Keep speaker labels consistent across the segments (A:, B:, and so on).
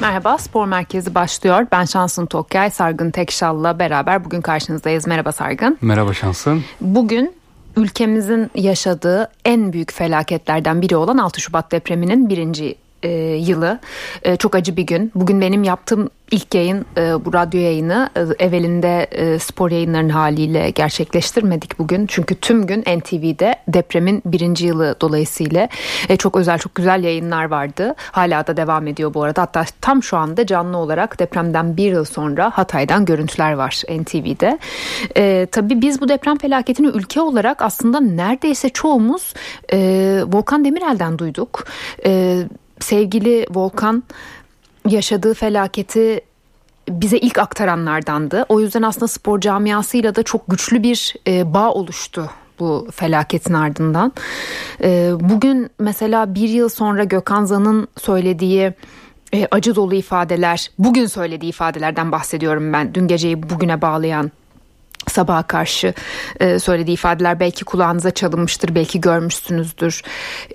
A: Merhaba, Spor Merkezi başlıyor. Ben Şansın Tokyay, Sargın Tekşal'la beraber bugün karşınızdayız. Merhaba Sargın.
B: Merhaba Şansın.
A: Bugün ülkemizin yaşadığı en büyük felaketlerden biri olan 6 Şubat depreminin birinci e, yılı. E, çok acı bir gün. Bugün benim yaptığım ilk yayın e, bu radyo yayını e, evvelinde e, spor yayınlarının haliyle gerçekleştirmedik bugün. Çünkü tüm gün NTV'de depremin birinci yılı dolayısıyla e, çok özel çok güzel yayınlar vardı. Hala da devam ediyor bu arada. Hatta tam şu anda canlı olarak depremden bir yıl sonra Hatay'dan görüntüler var NTV'de. E, tabii biz bu deprem felaketini ülke olarak aslında neredeyse çoğumuz e, Volkan Demirel'den duyduk. E, sevgili Volkan yaşadığı felaketi bize ilk aktaranlardandı. O yüzden aslında spor camiasıyla da çok güçlü bir e, bağ oluştu bu felaketin ardından. E, bugün mesela bir yıl sonra Gökhan Zan'ın söylediği e, acı dolu ifadeler, bugün söylediği ifadelerden bahsediyorum ben. Dün geceyi bugüne bağlayan sabaha karşı e, söylediği ifadeler belki kulağınıza çalınmıştır belki görmüşsünüzdür.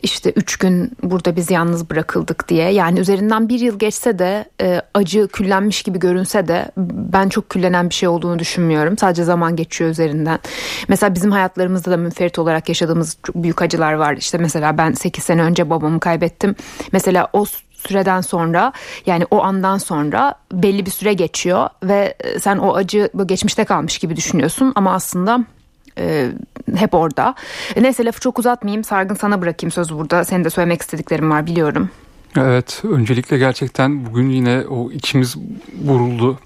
A: İşte üç gün burada biz yalnız bırakıldık diye. Yani üzerinden bir yıl geçse de e, acı küllenmiş gibi görünse de ben çok küllenen bir şey olduğunu düşünmüyorum. Sadece zaman geçiyor üzerinden. Mesela bizim hayatlarımızda da münferit olarak yaşadığımız büyük acılar var. İşte mesela ben 8 sene önce babamı kaybettim. Mesela o süreden sonra yani o andan sonra belli bir süre geçiyor ve e, sen o acı geçmişte kalmış gibi düşünüyorsun ama aslında e, hep orada. E, neyse lafı çok uzatmayayım. Sargın sana bırakayım sözü burada. Senin de söylemek istediklerim var biliyorum.
B: Evet öncelikle gerçekten bugün yine o içimiz vuruldu.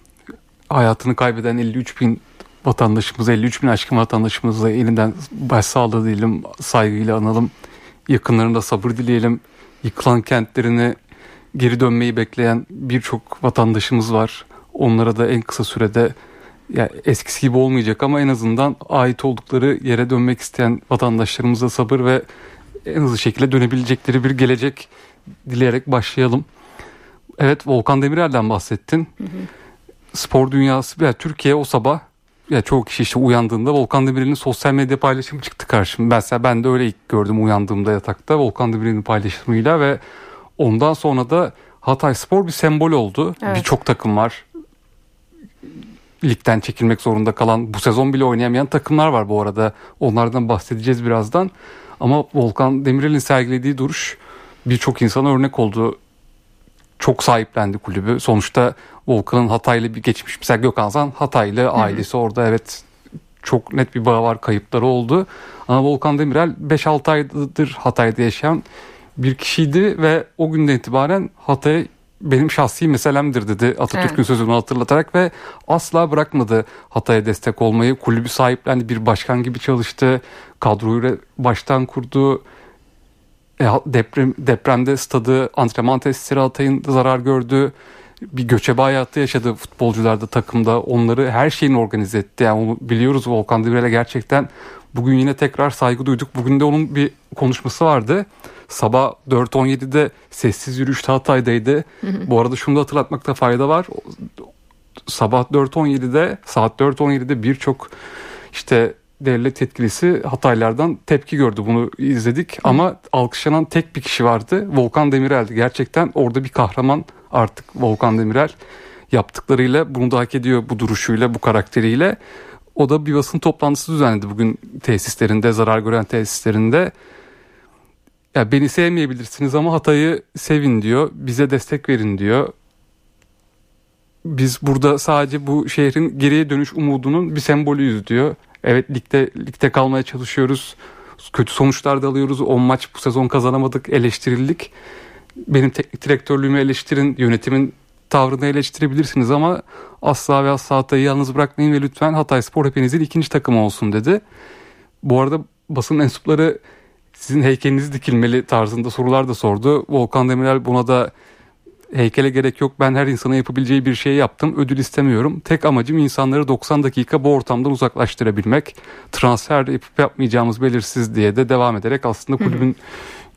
B: Hayatını kaybeden 53 bin vatandaşımız, 53 bin aşkın vatandaşımızla yeniden başsağlığı diyelim, saygıyla analım. Yakınlarında sabır dileyelim. Yıkılan kentlerini geri dönmeyi bekleyen birçok vatandaşımız var. Onlara da en kısa sürede ya eskisi gibi olmayacak ama en azından ait oldukları yere dönmek isteyen vatandaşlarımıza sabır ve en hızlı şekilde dönebilecekleri bir gelecek dileyerek başlayalım. Evet Volkan Demirel'den bahsettin. Hı hı. Spor dünyası ya Türkiye o sabah ya çoğu kişi işte uyandığında Volkan Demirel'in sosyal medya paylaşımı çıktı karşıma. Mesela ben de öyle ilk gördüm uyandığımda yatakta Volkan Demirel'in paylaşımıyla ve Ondan sonra da Hatay Spor bir sembol oldu. Evet. Birçok takım var. Ligden çekilmek zorunda kalan bu sezon bile oynayamayan takımlar var bu arada. Onlardan bahsedeceğiz birazdan. Ama Volkan Demirel'in sergilediği duruş birçok insana örnek oldu. Çok sahiplendi kulübü. Sonuçta Volkan'ın Hataylı bir geçmiş. Mesela Gökhan Zan Hataylı ailesi Hı-hı. orada evet çok net bir bağ var kayıpları oldu. Ama Volkan Demirel 5-6 aydır Hatay'da yaşayan bir kişiydi ve o günden itibaren Hatay benim şahsi meselemdir dedi Atatürk'ün evet. sözünü hatırlatarak ve asla bırakmadı Hatay'a destek olmayı. Kulübü sahiplendi bir başkan gibi çalıştı. Kadroyu baştan kurdu. E, deprem, depremde stadı antrenman tesisleri Hatay'ın zarar gördü. Bir göçebe hayatı yaşadı futbolcular da takımda. Onları her şeyini organize etti. Yani onu biliyoruz Volkan Demirel'e gerçekten bugün yine tekrar saygı duyduk. Bugün de onun bir konuşması vardı. Sabah 4.17'de sessiz yürüyüşte Hatay'daydı. Bu arada şunu da hatırlatmakta fayda var. Sabah 4.17'de saat 4.17'de birçok işte devlet yetkilisi Hataylardan tepki gördü. Bunu izledik ama alkışlanan tek bir kişi vardı. Volkan Demirel'di. Gerçekten orada bir kahraman artık Volkan Demirel. Yaptıklarıyla bunu da hak ediyor bu duruşuyla, bu karakteriyle. O da bir basın toplantısı düzenledi bugün tesislerinde, zarar gören tesislerinde ya beni sevmeyebilirsiniz ama Hatay'ı sevin diyor. Bize destek verin diyor. Biz burada sadece bu şehrin geriye dönüş umudunun bir sembolüyüz diyor. Evet ligde ligde kalmaya çalışıyoruz. Kötü sonuçlar da alıyoruz. 10 maç bu sezon kazanamadık, eleştirildik. Benim teknik direktörlüğümü eleştirin, yönetimin tavrını eleştirebilirsiniz ama asla ve asla Hatay'ı yalnız bırakmayın ve lütfen Hatay Spor hepinizin ikinci takımı olsun dedi. Bu arada basın mensupları sizin heykeliniz dikilmeli tarzında sorular da sordu. Volkan Demirel buna da heykele gerek yok ben her insana yapabileceği bir şey yaptım ödül istemiyorum. Tek amacım insanları 90 dakika bu ortamdan uzaklaştırabilmek. Transfer yapıp yapmayacağımız belirsiz diye de devam ederek aslında kulübün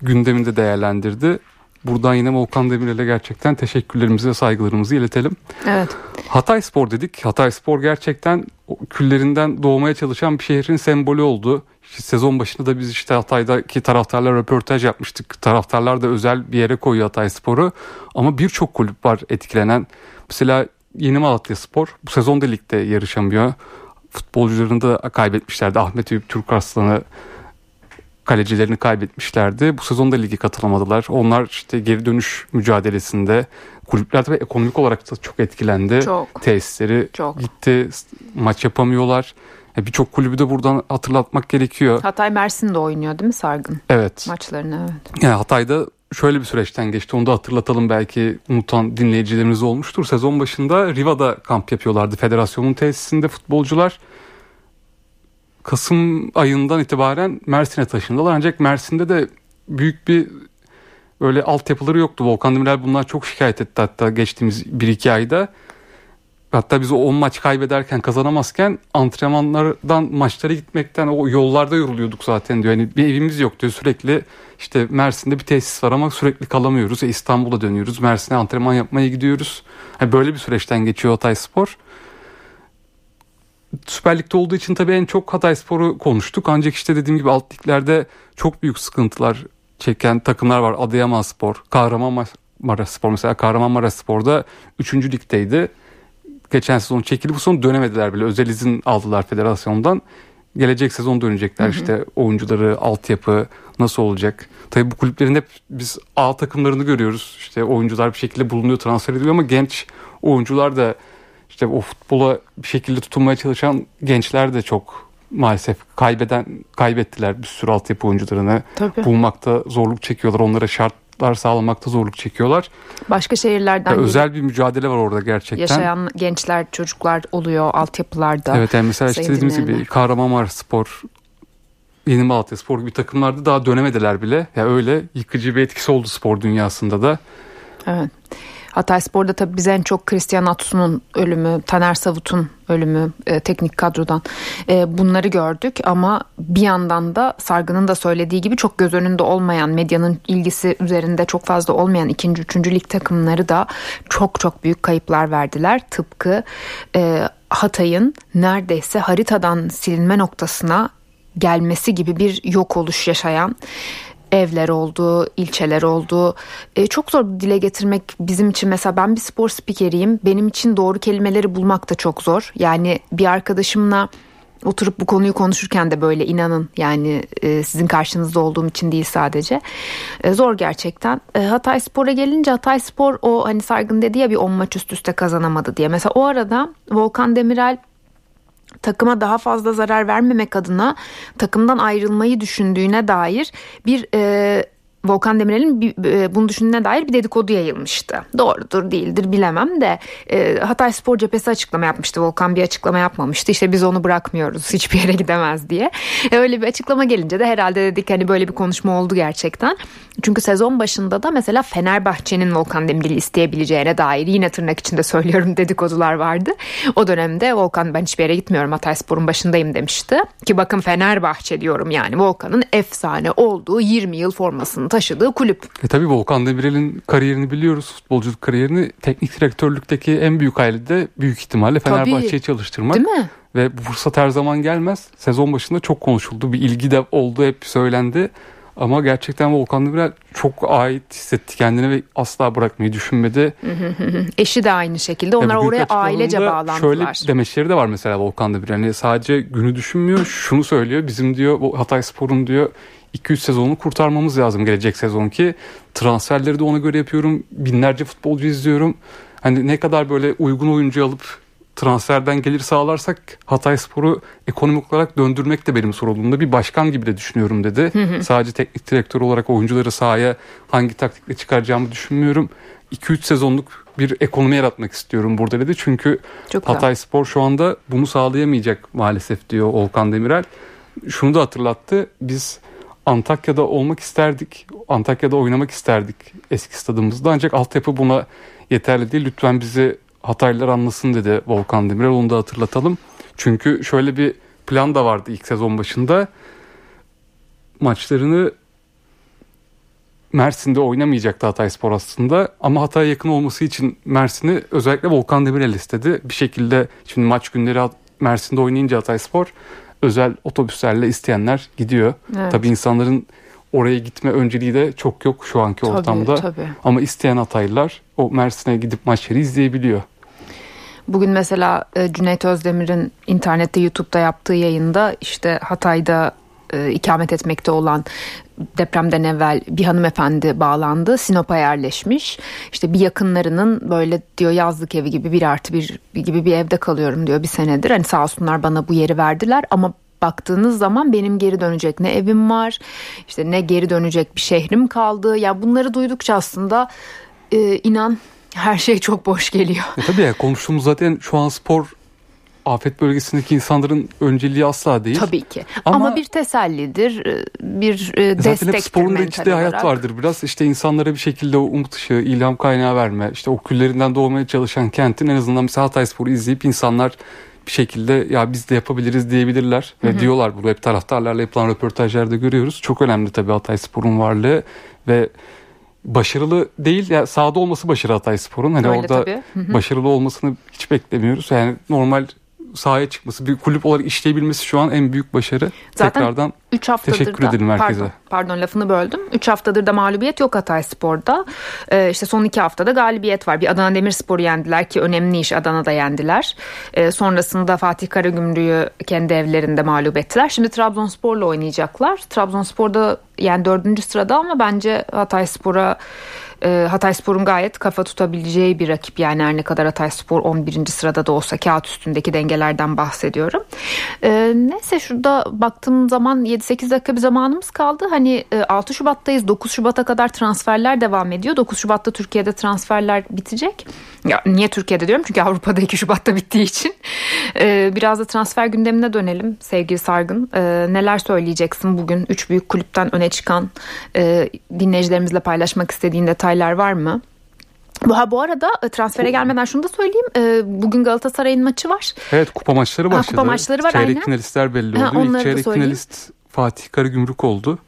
B: gündeminde değerlendirdi. Buradan yine Volkan Demirel'e gerçekten teşekkürlerimizi ve saygılarımızı iletelim.
A: Evet.
B: Hatay Spor dedik. Hatay Spor gerçekten küllerinden doğmaya çalışan bir şehrin sembolü oldu. Sezon başında da biz işte Hatay'daki taraftarlar röportaj yapmıştık. Taraftarlar da özel bir yere koyuyor Hatay Spor'u. Ama birçok kulüp var etkilenen. Mesela Yeni Malatya Spor bu sezon da ligde yarışamıyor. Futbolcularını da kaybetmişlerdi. Ahmet Eyüp Türk Arslan'ı kalecilerini kaybetmişlerdi. Bu sezonda ligi katılamadılar. Onlar işte geri dönüş mücadelesinde kulüpler de ekonomik olarak da çok etkilendi. Çok. Tesisleri çok. gitti. Maç yapamıyorlar. Birçok kulübü de buradan hatırlatmak gerekiyor.
A: Hatay Mersin'de oynuyor değil mi Sargın?
B: Evet.
A: Maçlarını evet.
B: Yani Hatay'da şöyle bir süreçten geçti. Onu da hatırlatalım belki unutan dinleyicilerimiz olmuştur. Sezon başında Riva'da kamp yapıyorlardı federasyonun tesisinde futbolcular. Kasım ayından itibaren Mersin'e taşındılar. Ancak Mersin'de de büyük bir öyle altyapıları yoktu. Volkan Demirel bundan çok şikayet etti hatta geçtiğimiz 1-2 ayda. Hatta biz o 10 maç kaybederken kazanamazken antrenmanlardan maçlara gitmekten o yollarda yoruluyorduk zaten diyor. Yani bir evimiz yok diyor sürekli işte Mersin'de bir tesis var ama sürekli kalamıyoruz. E İstanbul'a dönüyoruz. Mersin'e antrenman yapmaya gidiyoruz. Yani böyle bir süreçten geçiyor Hatay Spor. Süper Lig'de olduğu için tabii en çok Hatay Spor'u konuştuk. Ancak işte dediğim gibi alt liglerde çok büyük sıkıntılar çeken takımlar var. Adıyaman Spor, Kahramanmaraş Spor mesela Kahramanmaraş Spor'da 3. ligdeydi. Geçen sezon çekildi. Bu sezon dönemediler bile. Özel izin aldılar federasyondan. Gelecek sezon dönecekler. Hı hı. İşte oyuncuları, altyapı nasıl olacak? Tabii bu kulüplerin hep biz A takımlarını görüyoruz. İşte oyuncular bir şekilde bulunuyor, transfer ediliyor ama genç oyuncular da işte o futbola bir şekilde tutunmaya çalışan gençler de çok maalesef kaybeden kaybettiler bir sürü altyapı oyuncularını. Tabii. Bulmakta zorluk çekiyorlar. Onlara şartlar sağlamakta zorluk çekiyorlar.
A: Başka şehirlerden
B: ya özel bir mücadele var orada gerçekten.
A: Yaşayan gençler, çocuklar oluyor altyapılarda.
B: Evet yani mesela işte dediğimiz gibi Kahramanmaraş Spor, Yeni Malatya Spor gibi takımlarda daha dönemediler bile. Ya yani öyle yıkıcı bir etkisi oldu spor dünyasında da.
A: Evet. Hatay Spor'da tabii biz en çok Christian Atsu'nun ölümü, Taner Savut'un ölümü e, teknik kadrodan e, bunları gördük ama bir yandan da Sargı'nın da söylediği gibi çok göz önünde olmayan medyanın ilgisi üzerinde çok fazla olmayan ikinci üçüncü lig takımları da çok çok büyük kayıplar verdiler. Tıpkı e, Hatay'ın neredeyse haritadan silinme noktasına gelmesi gibi bir yok oluş yaşayan evler oldu, ilçeler oldu. E, çok zor dile getirmek bizim için mesela ben bir spor spikeriyim. Benim için doğru kelimeleri bulmak da çok zor. Yani bir arkadaşımla oturup bu konuyu konuşurken de böyle inanın yani e, sizin karşınızda olduğum için değil sadece e, zor gerçekten. E, Hatay Spor'a gelince Hatay Spor o hani Sargın dedi ya bir 10 maç üst üste kazanamadı diye. Mesela o arada Volkan Demirel takıma daha fazla zarar vermemek adına takımdan ayrılmayı düşündüğüne dair bir e, Volkan Demirel'in e, bunu düşündüğüne dair bir dedikodu yayılmıştı. Doğrudur değildir bilemem de e, Hatay Spor Cephesi açıklama yapmıştı. Volkan bir açıklama yapmamıştı. İşte biz onu bırakmıyoruz hiçbir yere gidemez diye. E, öyle bir açıklama gelince de herhalde dedik hani böyle bir konuşma oldu gerçekten. Çünkü sezon başında da mesela Fenerbahçe'nin Volkan Demirel'i isteyebileceğine dair yine tırnak içinde söylüyorum dedikodular vardı. O dönemde Volkan ben hiçbir yere gitmiyorum Hatay Spor'un başındayım demişti. Ki bakın Fenerbahçe diyorum yani Volkan'ın efsane olduğu 20 yıl formasını taşıdığı kulüp.
B: E tabi Volkan Demirel'in kariyerini biliyoruz. Futbolculuk kariyerini teknik direktörlükteki en büyük hayali de büyük ihtimalle Fenerbahçe'yi çalıştırmak.
A: Değil mi?
B: Ve bu fırsat her zaman gelmez. Sezon başında çok konuşuldu. Bir ilgi de oldu hep söylendi. Ama gerçekten Volkan Demirel çok ait hissetti kendine ve asla bırakmayı düşünmedi.
A: Eşi de aynı şekilde. Onlar yani oraya ailece bağlandılar.
B: Şöyle demeçleri de var mesela Volkan Demirel. Yani sadece günü düşünmüyor. Şunu söylüyor. Bizim diyor Hatay Spor'un diyor 2-3 sezonu kurtarmamız lazım gelecek sezon ki. Transferleri de ona göre yapıyorum. Binlerce futbolcu izliyorum. Hani ne kadar böyle uygun oyuncu alıp transferden gelir sağlarsak Hatay Spor'u ekonomik olarak döndürmek de benim sorumluluğumda. Bir başkan gibi de düşünüyorum dedi. Hı hı. Sadece teknik direktör olarak oyuncuları sahaya hangi taktikle çıkaracağımı düşünmüyorum. 2-3 sezonluk bir ekonomi yaratmak istiyorum burada dedi. Çünkü Çok Hatay Spor şu anda bunu sağlayamayacak maalesef diyor Volkan Demirel. Şunu da hatırlattı. Biz Antakya'da olmak isterdik. Antakya'da oynamak isterdik eski stadımızda. Ancak altyapı buna yeterli değil. Lütfen bizi Hataylılar anlasın dedi Volkan Demirel. Onu da hatırlatalım. Çünkü şöyle bir plan da vardı ilk sezon başında. Maçlarını Mersin'de oynamayacaktı Hatay Spor aslında. Ama Hatay'a yakın olması için Mersin'i özellikle Volkan Demirel istedi. Bir şekilde şimdi maç günleri Mersin'de oynayınca Hatay Spor özel otobüslerle isteyenler gidiyor. Evet. Tabii insanların oraya gitme önceliği de çok yok şu anki tabii, ortamda. Tabii. Ama isteyen Hataylılar o Mersin'e gidip maçları izleyebiliyor.
A: Bugün mesela e, Cüneyt Özdemir'in internette YouTube'da yaptığı yayında işte Hatay'da e, ikamet etmekte olan depremden evvel bir hanımefendi bağlandı. Sinop'a yerleşmiş. İşte bir yakınlarının böyle diyor yazlık evi gibi bir artı bir gibi bir evde kalıyorum diyor bir senedir. Hani sağ olsunlar bana bu yeri verdiler ama baktığınız zaman benim geri dönecek ne evim var işte ne geri dönecek bir şehrim kaldı. Ya bunları duydukça aslında e, inan her şey çok boş geliyor.
B: E tabii ya konuştuğumuz zaten şu an spor afet bölgesindeki insanların önceliği asla değil.
A: Tabii ki. Ama, Ama bir tesellidir, e, bir destektir Zaten hep
B: sporun da içinde hayat vardır biraz. İşte insanlara bir şekilde o umut ışığı, ilham kaynağı verme. İşte o küllerinden doğmaya çalışan kentin en azından mesela Hatay Spor'u izleyip insanlar bir şekilde ya biz de yapabiliriz diyebilirler. Ve diyorlar bunu hep taraftarlarla yapılan röportajlarda görüyoruz. Çok önemli tabii Hatay Spor'un varlığı ve başarılı değil ya sahada olması başarı Hatay Spor'un. Hani Öyle orada başarılı olmasını hiç beklemiyoruz. Yani normal sahaya çıkması, bir kulüp olarak işleyebilmesi şu an en büyük başarı. Zaten Tekrardan 3 haftadır teşekkür da, edelim herkese.
A: Pardon, pardon lafını böldüm. 3 haftadır da mağlubiyet yok Hatay Spor'da. Ee, işte son 2 haftada galibiyet var. Bir Adana Demirspor'u yendiler ki önemli iş Adana'da yendiler. Ee, sonrasında Fatih Karagümrük'ü kendi evlerinde mağlup ettiler. Şimdi Trabzonspor'la oynayacaklar. Trabzonspor'da yani dördüncü sırada ama bence Hatay Spor'a e, Hatayspor'un gayet kafa tutabileceği bir rakip yani her ne kadar Hatayspor 11. sırada da olsa kağıt üstündeki dengelerden bahsediyorum. E, neyse şurada baktığım zaman 7-8 dakika bir zamanımız kaldı. Hani e, 6 Şubat'tayız 9 Şubat'a kadar transferler devam ediyor. 9 Şubat'ta Türkiye'de transferler bitecek. Ya niye Türkiye'de diyorum çünkü Avrupa'da 2 Şubat'ta bittiği için. E, biraz da transfer gündemine dönelim sevgili Sargın. E, neler söyleyeceksin bugün 3 büyük kulüpten öne çıkan e, dinleyicilerimizle paylaşmak istediğin detay detaylar var mı? Bu, ha, bu arada e, transfere gelmeden şunu da söyleyeyim. E, bugün Galatasaray'ın maçı var.
B: Evet kupa maçları başladı. Ha, kupa maçları var Çeyrek aynen. finalistler belli oldu. Ha, ilk çeyrek finalist Fatih Karagümrük oldu.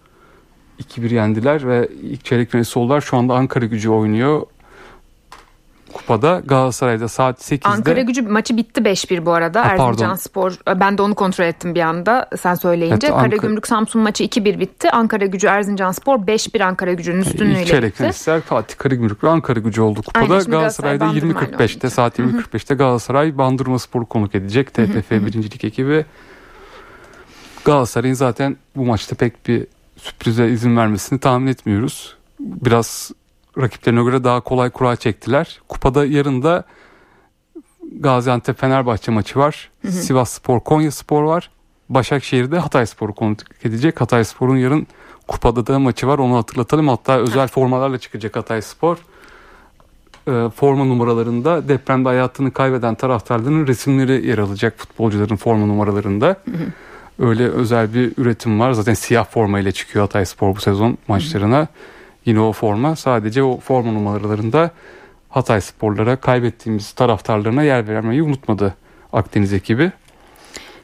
B: 2-1 yendiler ve ilk çeyrek finalist oldular. Şu anda Ankara gücü oynuyor kupada Galatasaray'da saat 8'de.
A: Ankara gücü maçı bitti 5-1 bu arada. Ha, Erzincan Spor ben de onu kontrol ettim bir anda sen söyleyince. Evet, Ankara... Karagümrük Samsun maçı 2-1 bitti. Ankara gücü Erzincan Spor 5-1 Ankara gücünün üstünlüğüyle İlk çeyrek
B: finalistler Fatih Karagümrük ve Ankara gücü oldu kupada. Aynen, Galatasaray'da 20.45'te saat 20.45'te Galatasaray Bandırma Spor'u konuk edecek. TFF birincilik ekibi. Galatasaray'ın zaten bu maçta pek bir sürprize izin vermesini tahmin etmiyoruz. Biraz rakiplerine göre daha kolay kura çektiler. Kupada yarın da Gaziantep Fenerbahçe maçı var. Hı hı. Sivas Spor Konya Spor var. Başakşehir'de Hatay Spor'u konuk edecek. Hatay Spor'un yarın kupada da maçı var. Onu hatırlatalım. Hatta özel formalarla çıkacak Hatay Spor. E, forma numaralarında depremde hayatını kaybeden taraftarların resimleri yer alacak futbolcuların forma numaralarında. Hı hı. Öyle özel bir üretim var. Zaten siyah forma ile çıkıyor Hatay Spor bu sezon maçlarına. Hı hı. Yine o forma sadece o forma numaralarında Hatay sporlara kaybettiğimiz taraftarlarına yer vermeyi unutmadı Akdeniz ekibi.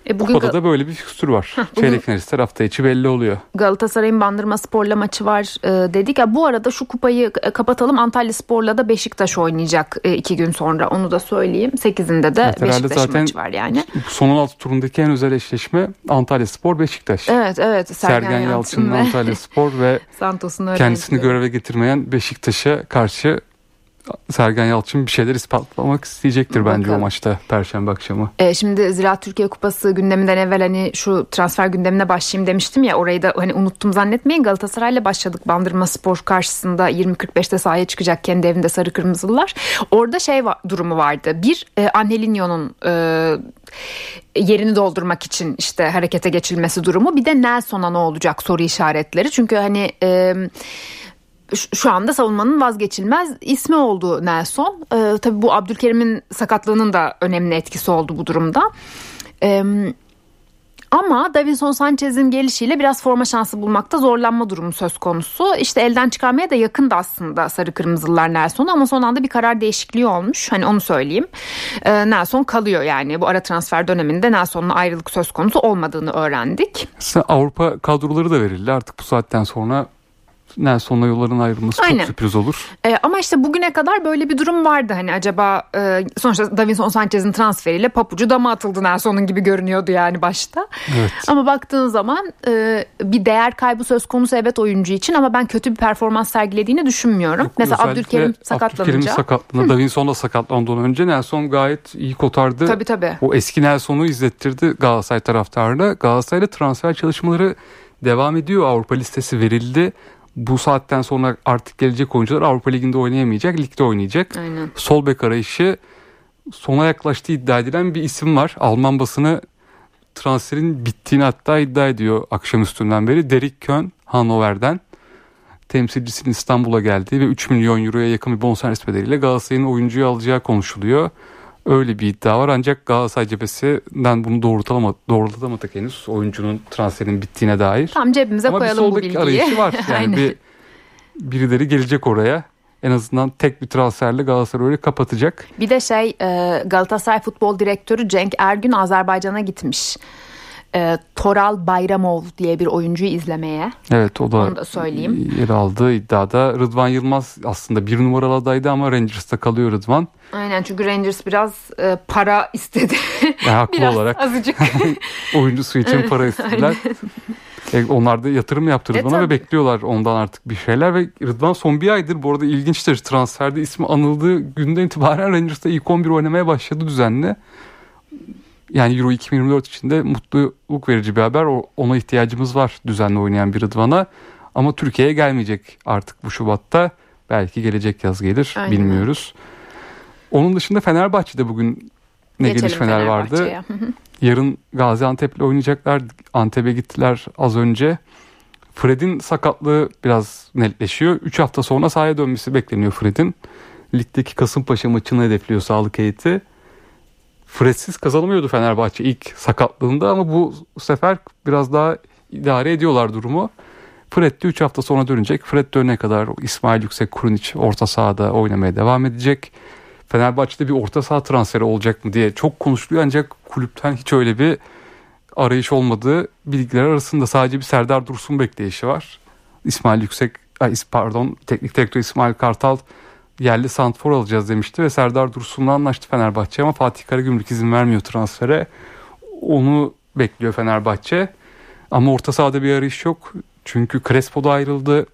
B: E bugün Kupada da böyle bir fikstür var. Çeyrek finalistler hafta içi belli oluyor.
A: Galatasaray'ın Bandırma Spor'la maçı var e, dedik. Ya bu arada şu kupayı e, kapatalım. Antalya Spor'la da Beşiktaş oynayacak e, iki gün sonra. Onu da söyleyeyim. Sekizinde de evet, Beşiktaş maçı var yani.
B: Son 16 turundaki en özel eşleşme Antalya Spor Beşiktaş.
A: Evet evet.
B: Sergen, Sergen Yalçın'ın Antalya Spor ve Santos'un kendisini göreve getirmeyen Beşiktaş'a karşı Sergen Yalçın bir şeyler ispatlamak isteyecektir Bakalım. bence o maçta Perşembe akşamı.
A: E, şimdi Ziraat Türkiye Kupası gündeminden evvel hani şu transfer gündemine başlayayım demiştim ya orayı da hani unuttum zannetmeyin Galatasaray'la başladık Bandırma Spor karşısında 20.45'te sahaya çıkacak kendi evinde sarı kırmızılar. Orada şey var, durumu vardı. Bir e, Angelinho'nun e, yerini doldurmak için işte harekete geçilmesi durumu bir de Nelson'a ne olacak soru işaretleri. Çünkü hani e, şu anda savunmanın vazgeçilmez ismi oldu Nelson. Ee, tabii bu Abdülkerim'in sakatlığının da önemli etkisi oldu bu durumda. Ee, ama Davinson Sanchez'in gelişiyle biraz forma şansı bulmakta zorlanma durumu söz konusu. İşte elden çıkarmaya da yakındı aslında sarı kırmızılar Nelson'u ama son anda bir karar değişikliği olmuş. Hani onu söyleyeyim. Ee, Nelson kalıyor yani bu ara transfer döneminde Nelson'la ayrılık söz konusu olmadığını öğrendik.
B: Avrupa kadroları da verildi artık bu saatten sonra Nelson'la yolların ayrılması Aynen. çok sürpriz olur.
A: E, ama işte bugüne kadar böyle bir durum vardı. Hani acaba e, sonuçta Davinson Sanchez'in transferiyle papucu dama atıldı Nelson'un gibi görünüyordu yani başta. Evet. Ama baktığın zaman e, bir değer kaybı söz konusu evet oyuncu için ama ben kötü bir performans sergilediğini düşünmüyorum. Yok, Mesela Abdülkerim sakatlanınca. Abdülkerim
B: sakatlığında Davinson da sakatlandığı önce Nelson gayet iyi kotardı.
A: Tabii tabii.
B: O eski Nelson'u izlettirdi Galatasaray taraftarına. Galatasaray'da transfer çalışmaları devam ediyor. Avrupa listesi verildi. Bu saatten sonra artık gelecek oyuncular Avrupa Ligi'nde oynayamayacak, ligde oynayacak. Aynen. Sol bek arayışı sona yaklaştığı iddia edilen bir isim var. Alman basını transferin bittiğini hatta iddia ediyor akşamüstünden beri. Derek Kön Hannover'den temsilcisinin İstanbul'a geldiği ve 3 milyon euroya yakın bir bonservis bedeliyle Galatasaray'ın oyuncuyu alacağı konuşuluyor. Öyle bir iddia var ancak Galatasaray cephesinden bunu doğrultamadık, doğrultamadık henüz oyuncunun transferinin bittiğine dair.
A: Tam cebimize Ama koyalım bu bilgiyi. Ama bir
B: arayışı var. Yani bir birileri gelecek oraya. En azından tek bir transferle Galatasaray'ı kapatacak.
A: Bir de şey e, Galatasaray Futbol Direktörü Cenk Ergün Azerbaycan'a gitmiş e, Toral Bayramov diye bir oyuncuyu izlemeye.
B: Evet o da, Onu da söyleyeyim. yer aldığı iddiada. Rıdvan Yılmaz aslında bir numaralı adaydı ama Rangers'ta kalıyor Rıdvan.
A: Aynen çünkü Rangers biraz e, para istedi.
B: Yani haklı biraz olarak. azıcık. oyuncusu için para istediler. E, onlar da yatırım yaptı e, Rıdvan'a e, ve bekliyorlar ondan artık bir şeyler ve Rıdvan son bir aydır bu arada ilginçtir transferde ismi anıldığı günden itibaren Rangers'ta ilk 11 oynamaya başladı düzenli yani Euro 2024 içinde mutluluk verici bir haber. Ona ihtiyacımız var düzenli oynayan bir Rıdvan'a. Ama Türkiye'ye gelmeyecek artık bu Şubat'ta. Belki gelecek yaz gelir Aynen. bilmiyoruz. Onun dışında Fenerbahçe'de bugün ne Geçelim gelişmeler vardı. Yarın Gaziantep'le oynayacaklar. Antep'e gittiler az önce. Fred'in sakatlığı biraz netleşiyor. 3 hafta sonra sahaya dönmesi bekleniyor Fred'in. Ligdeki Kasımpaşa maçını hedefliyor sağlık heyeti. Fredsiz kazanamıyordu Fenerbahçe ilk sakatlığında ama bu sefer biraz daha idare ediyorlar durumu. Fred de 3 hafta sonra dönecek. Fred dönene kadar İsmail Yüksek Kurunic orta sahada oynamaya devam edecek. Fenerbahçe'de bir orta saha transferi olacak mı diye çok konuşuluyor ancak kulüpten hiç öyle bir arayış olmadığı bilgiler arasında sadece bir Serdar Dursun bekleyişi var. İsmail Yüksek, pardon teknik direktör İsmail Kartal yerli santfor alacağız demişti ve Serdar Dursun'la anlaştı Fenerbahçe ama Fatih Karagümrük izin vermiyor transfere. Onu bekliyor Fenerbahçe. Ama orta sahada bir arayış yok. Çünkü Crespo da ayrıldı.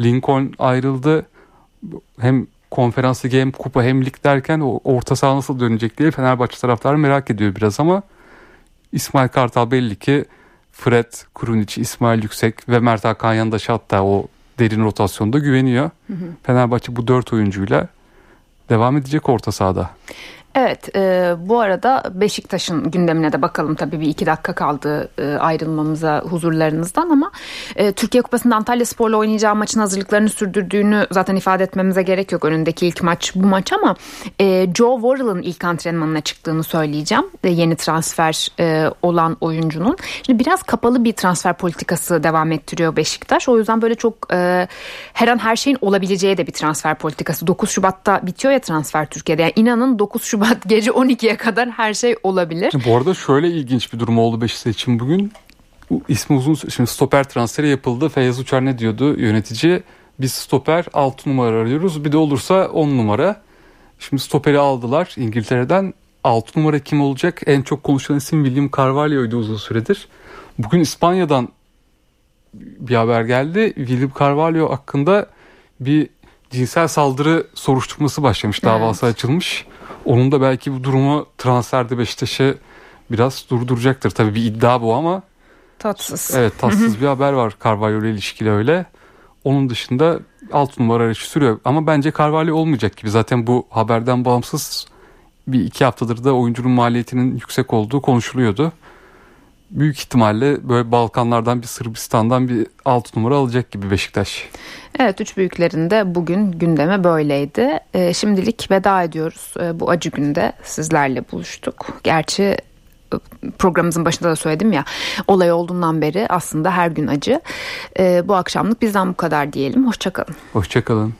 B: Lincoln ayrıldı. Hem konferans ligi hem kupa hem lig derken orta saha nasıl dönecek diye Fenerbahçe taraftarı merak ediyor biraz ama İsmail Kartal belli ki Fred, Kurunic, İsmail Yüksek ve Mert Hakan Yandaş hatta o derin rotasyonda güveniyor. Hı hı. Fenerbahçe bu dört oyuncuyla devam edecek orta sahada.
A: Evet e, bu arada Beşiktaş'ın gündemine de bakalım tabii bir iki dakika kaldı e, ayrılmamıza huzurlarınızdan ama e, Türkiye Kupası'nda Antalya Spor'la oynayacağı maçın hazırlıklarını sürdürdüğünü zaten ifade etmemize gerek yok önündeki ilk maç bu maç ama e, Joe Worrell'ın ilk antrenmanına çıktığını söyleyeceğim e, yeni transfer e, olan oyuncunun. Şimdi biraz kapalı bir transfer politikası devam ettiriyor Beşiktaş. O yüzden böyle çok e, her an her şeyin olabileceği de bir transfer politikası. 9 Şubat'ta bitiyor ya transfer Türkiye'de. Yani inanın 9 Şubat Şubat gece 12'ye kadar her şey olabilir.
B: Bu arada şöyle ilginç bir durum oldu Beşiktaş için bugün. İsmi uzun şimdi stoper transferi yapıldı. Feyyaz Uçar ne diyordu yönetici? Biz stoper 6 numara arıyoruz. Bir de olursa 10 numara. Şimdi stoperi aldılar İngiltere'den. 6 numara kim olacak? En çok konuşulan isim William Carvalho'ydu uzun süredir. Bugün İspanya'dan bir haber geldi. William Carvalho hakkında bir cinsel saldırı soruşturması başlamış. Davası evet. açılmış. Onun da belki bu durumu transferde Beşiktaş'ı biraz durduracaktır. Tabii bir iddia bu ama
A: tatsız.
B: Evet tatsız bir haber var Carvalho ile ilişkili öyle. Onun dışında alt numara arayışı sürüyor. Ama bence Carvalho olmayacak gibi. Zaten bu haberden bağımsız bir iki haftadır da oyuncunun maliyetinin yüksek olduğu konuşuluyordu büyük ihtimalle böyle Balkanlardan bir Sırbistan'dan bir alt numara alacak gibi Beşiktaş.
A: Evet üç büyüklerinde bugün gündeme böyleydi. E, şimdilik veda ediyoruz. E, bu acı günde sizlerle buluştuk. Gerçi e, programımızın başında da söyledim ya olay olduğundan beri aslında her gün acı. E, bu akşamlık bizden bu kadar diyelim. Hoşçakalın.
B: Hoşçakalın.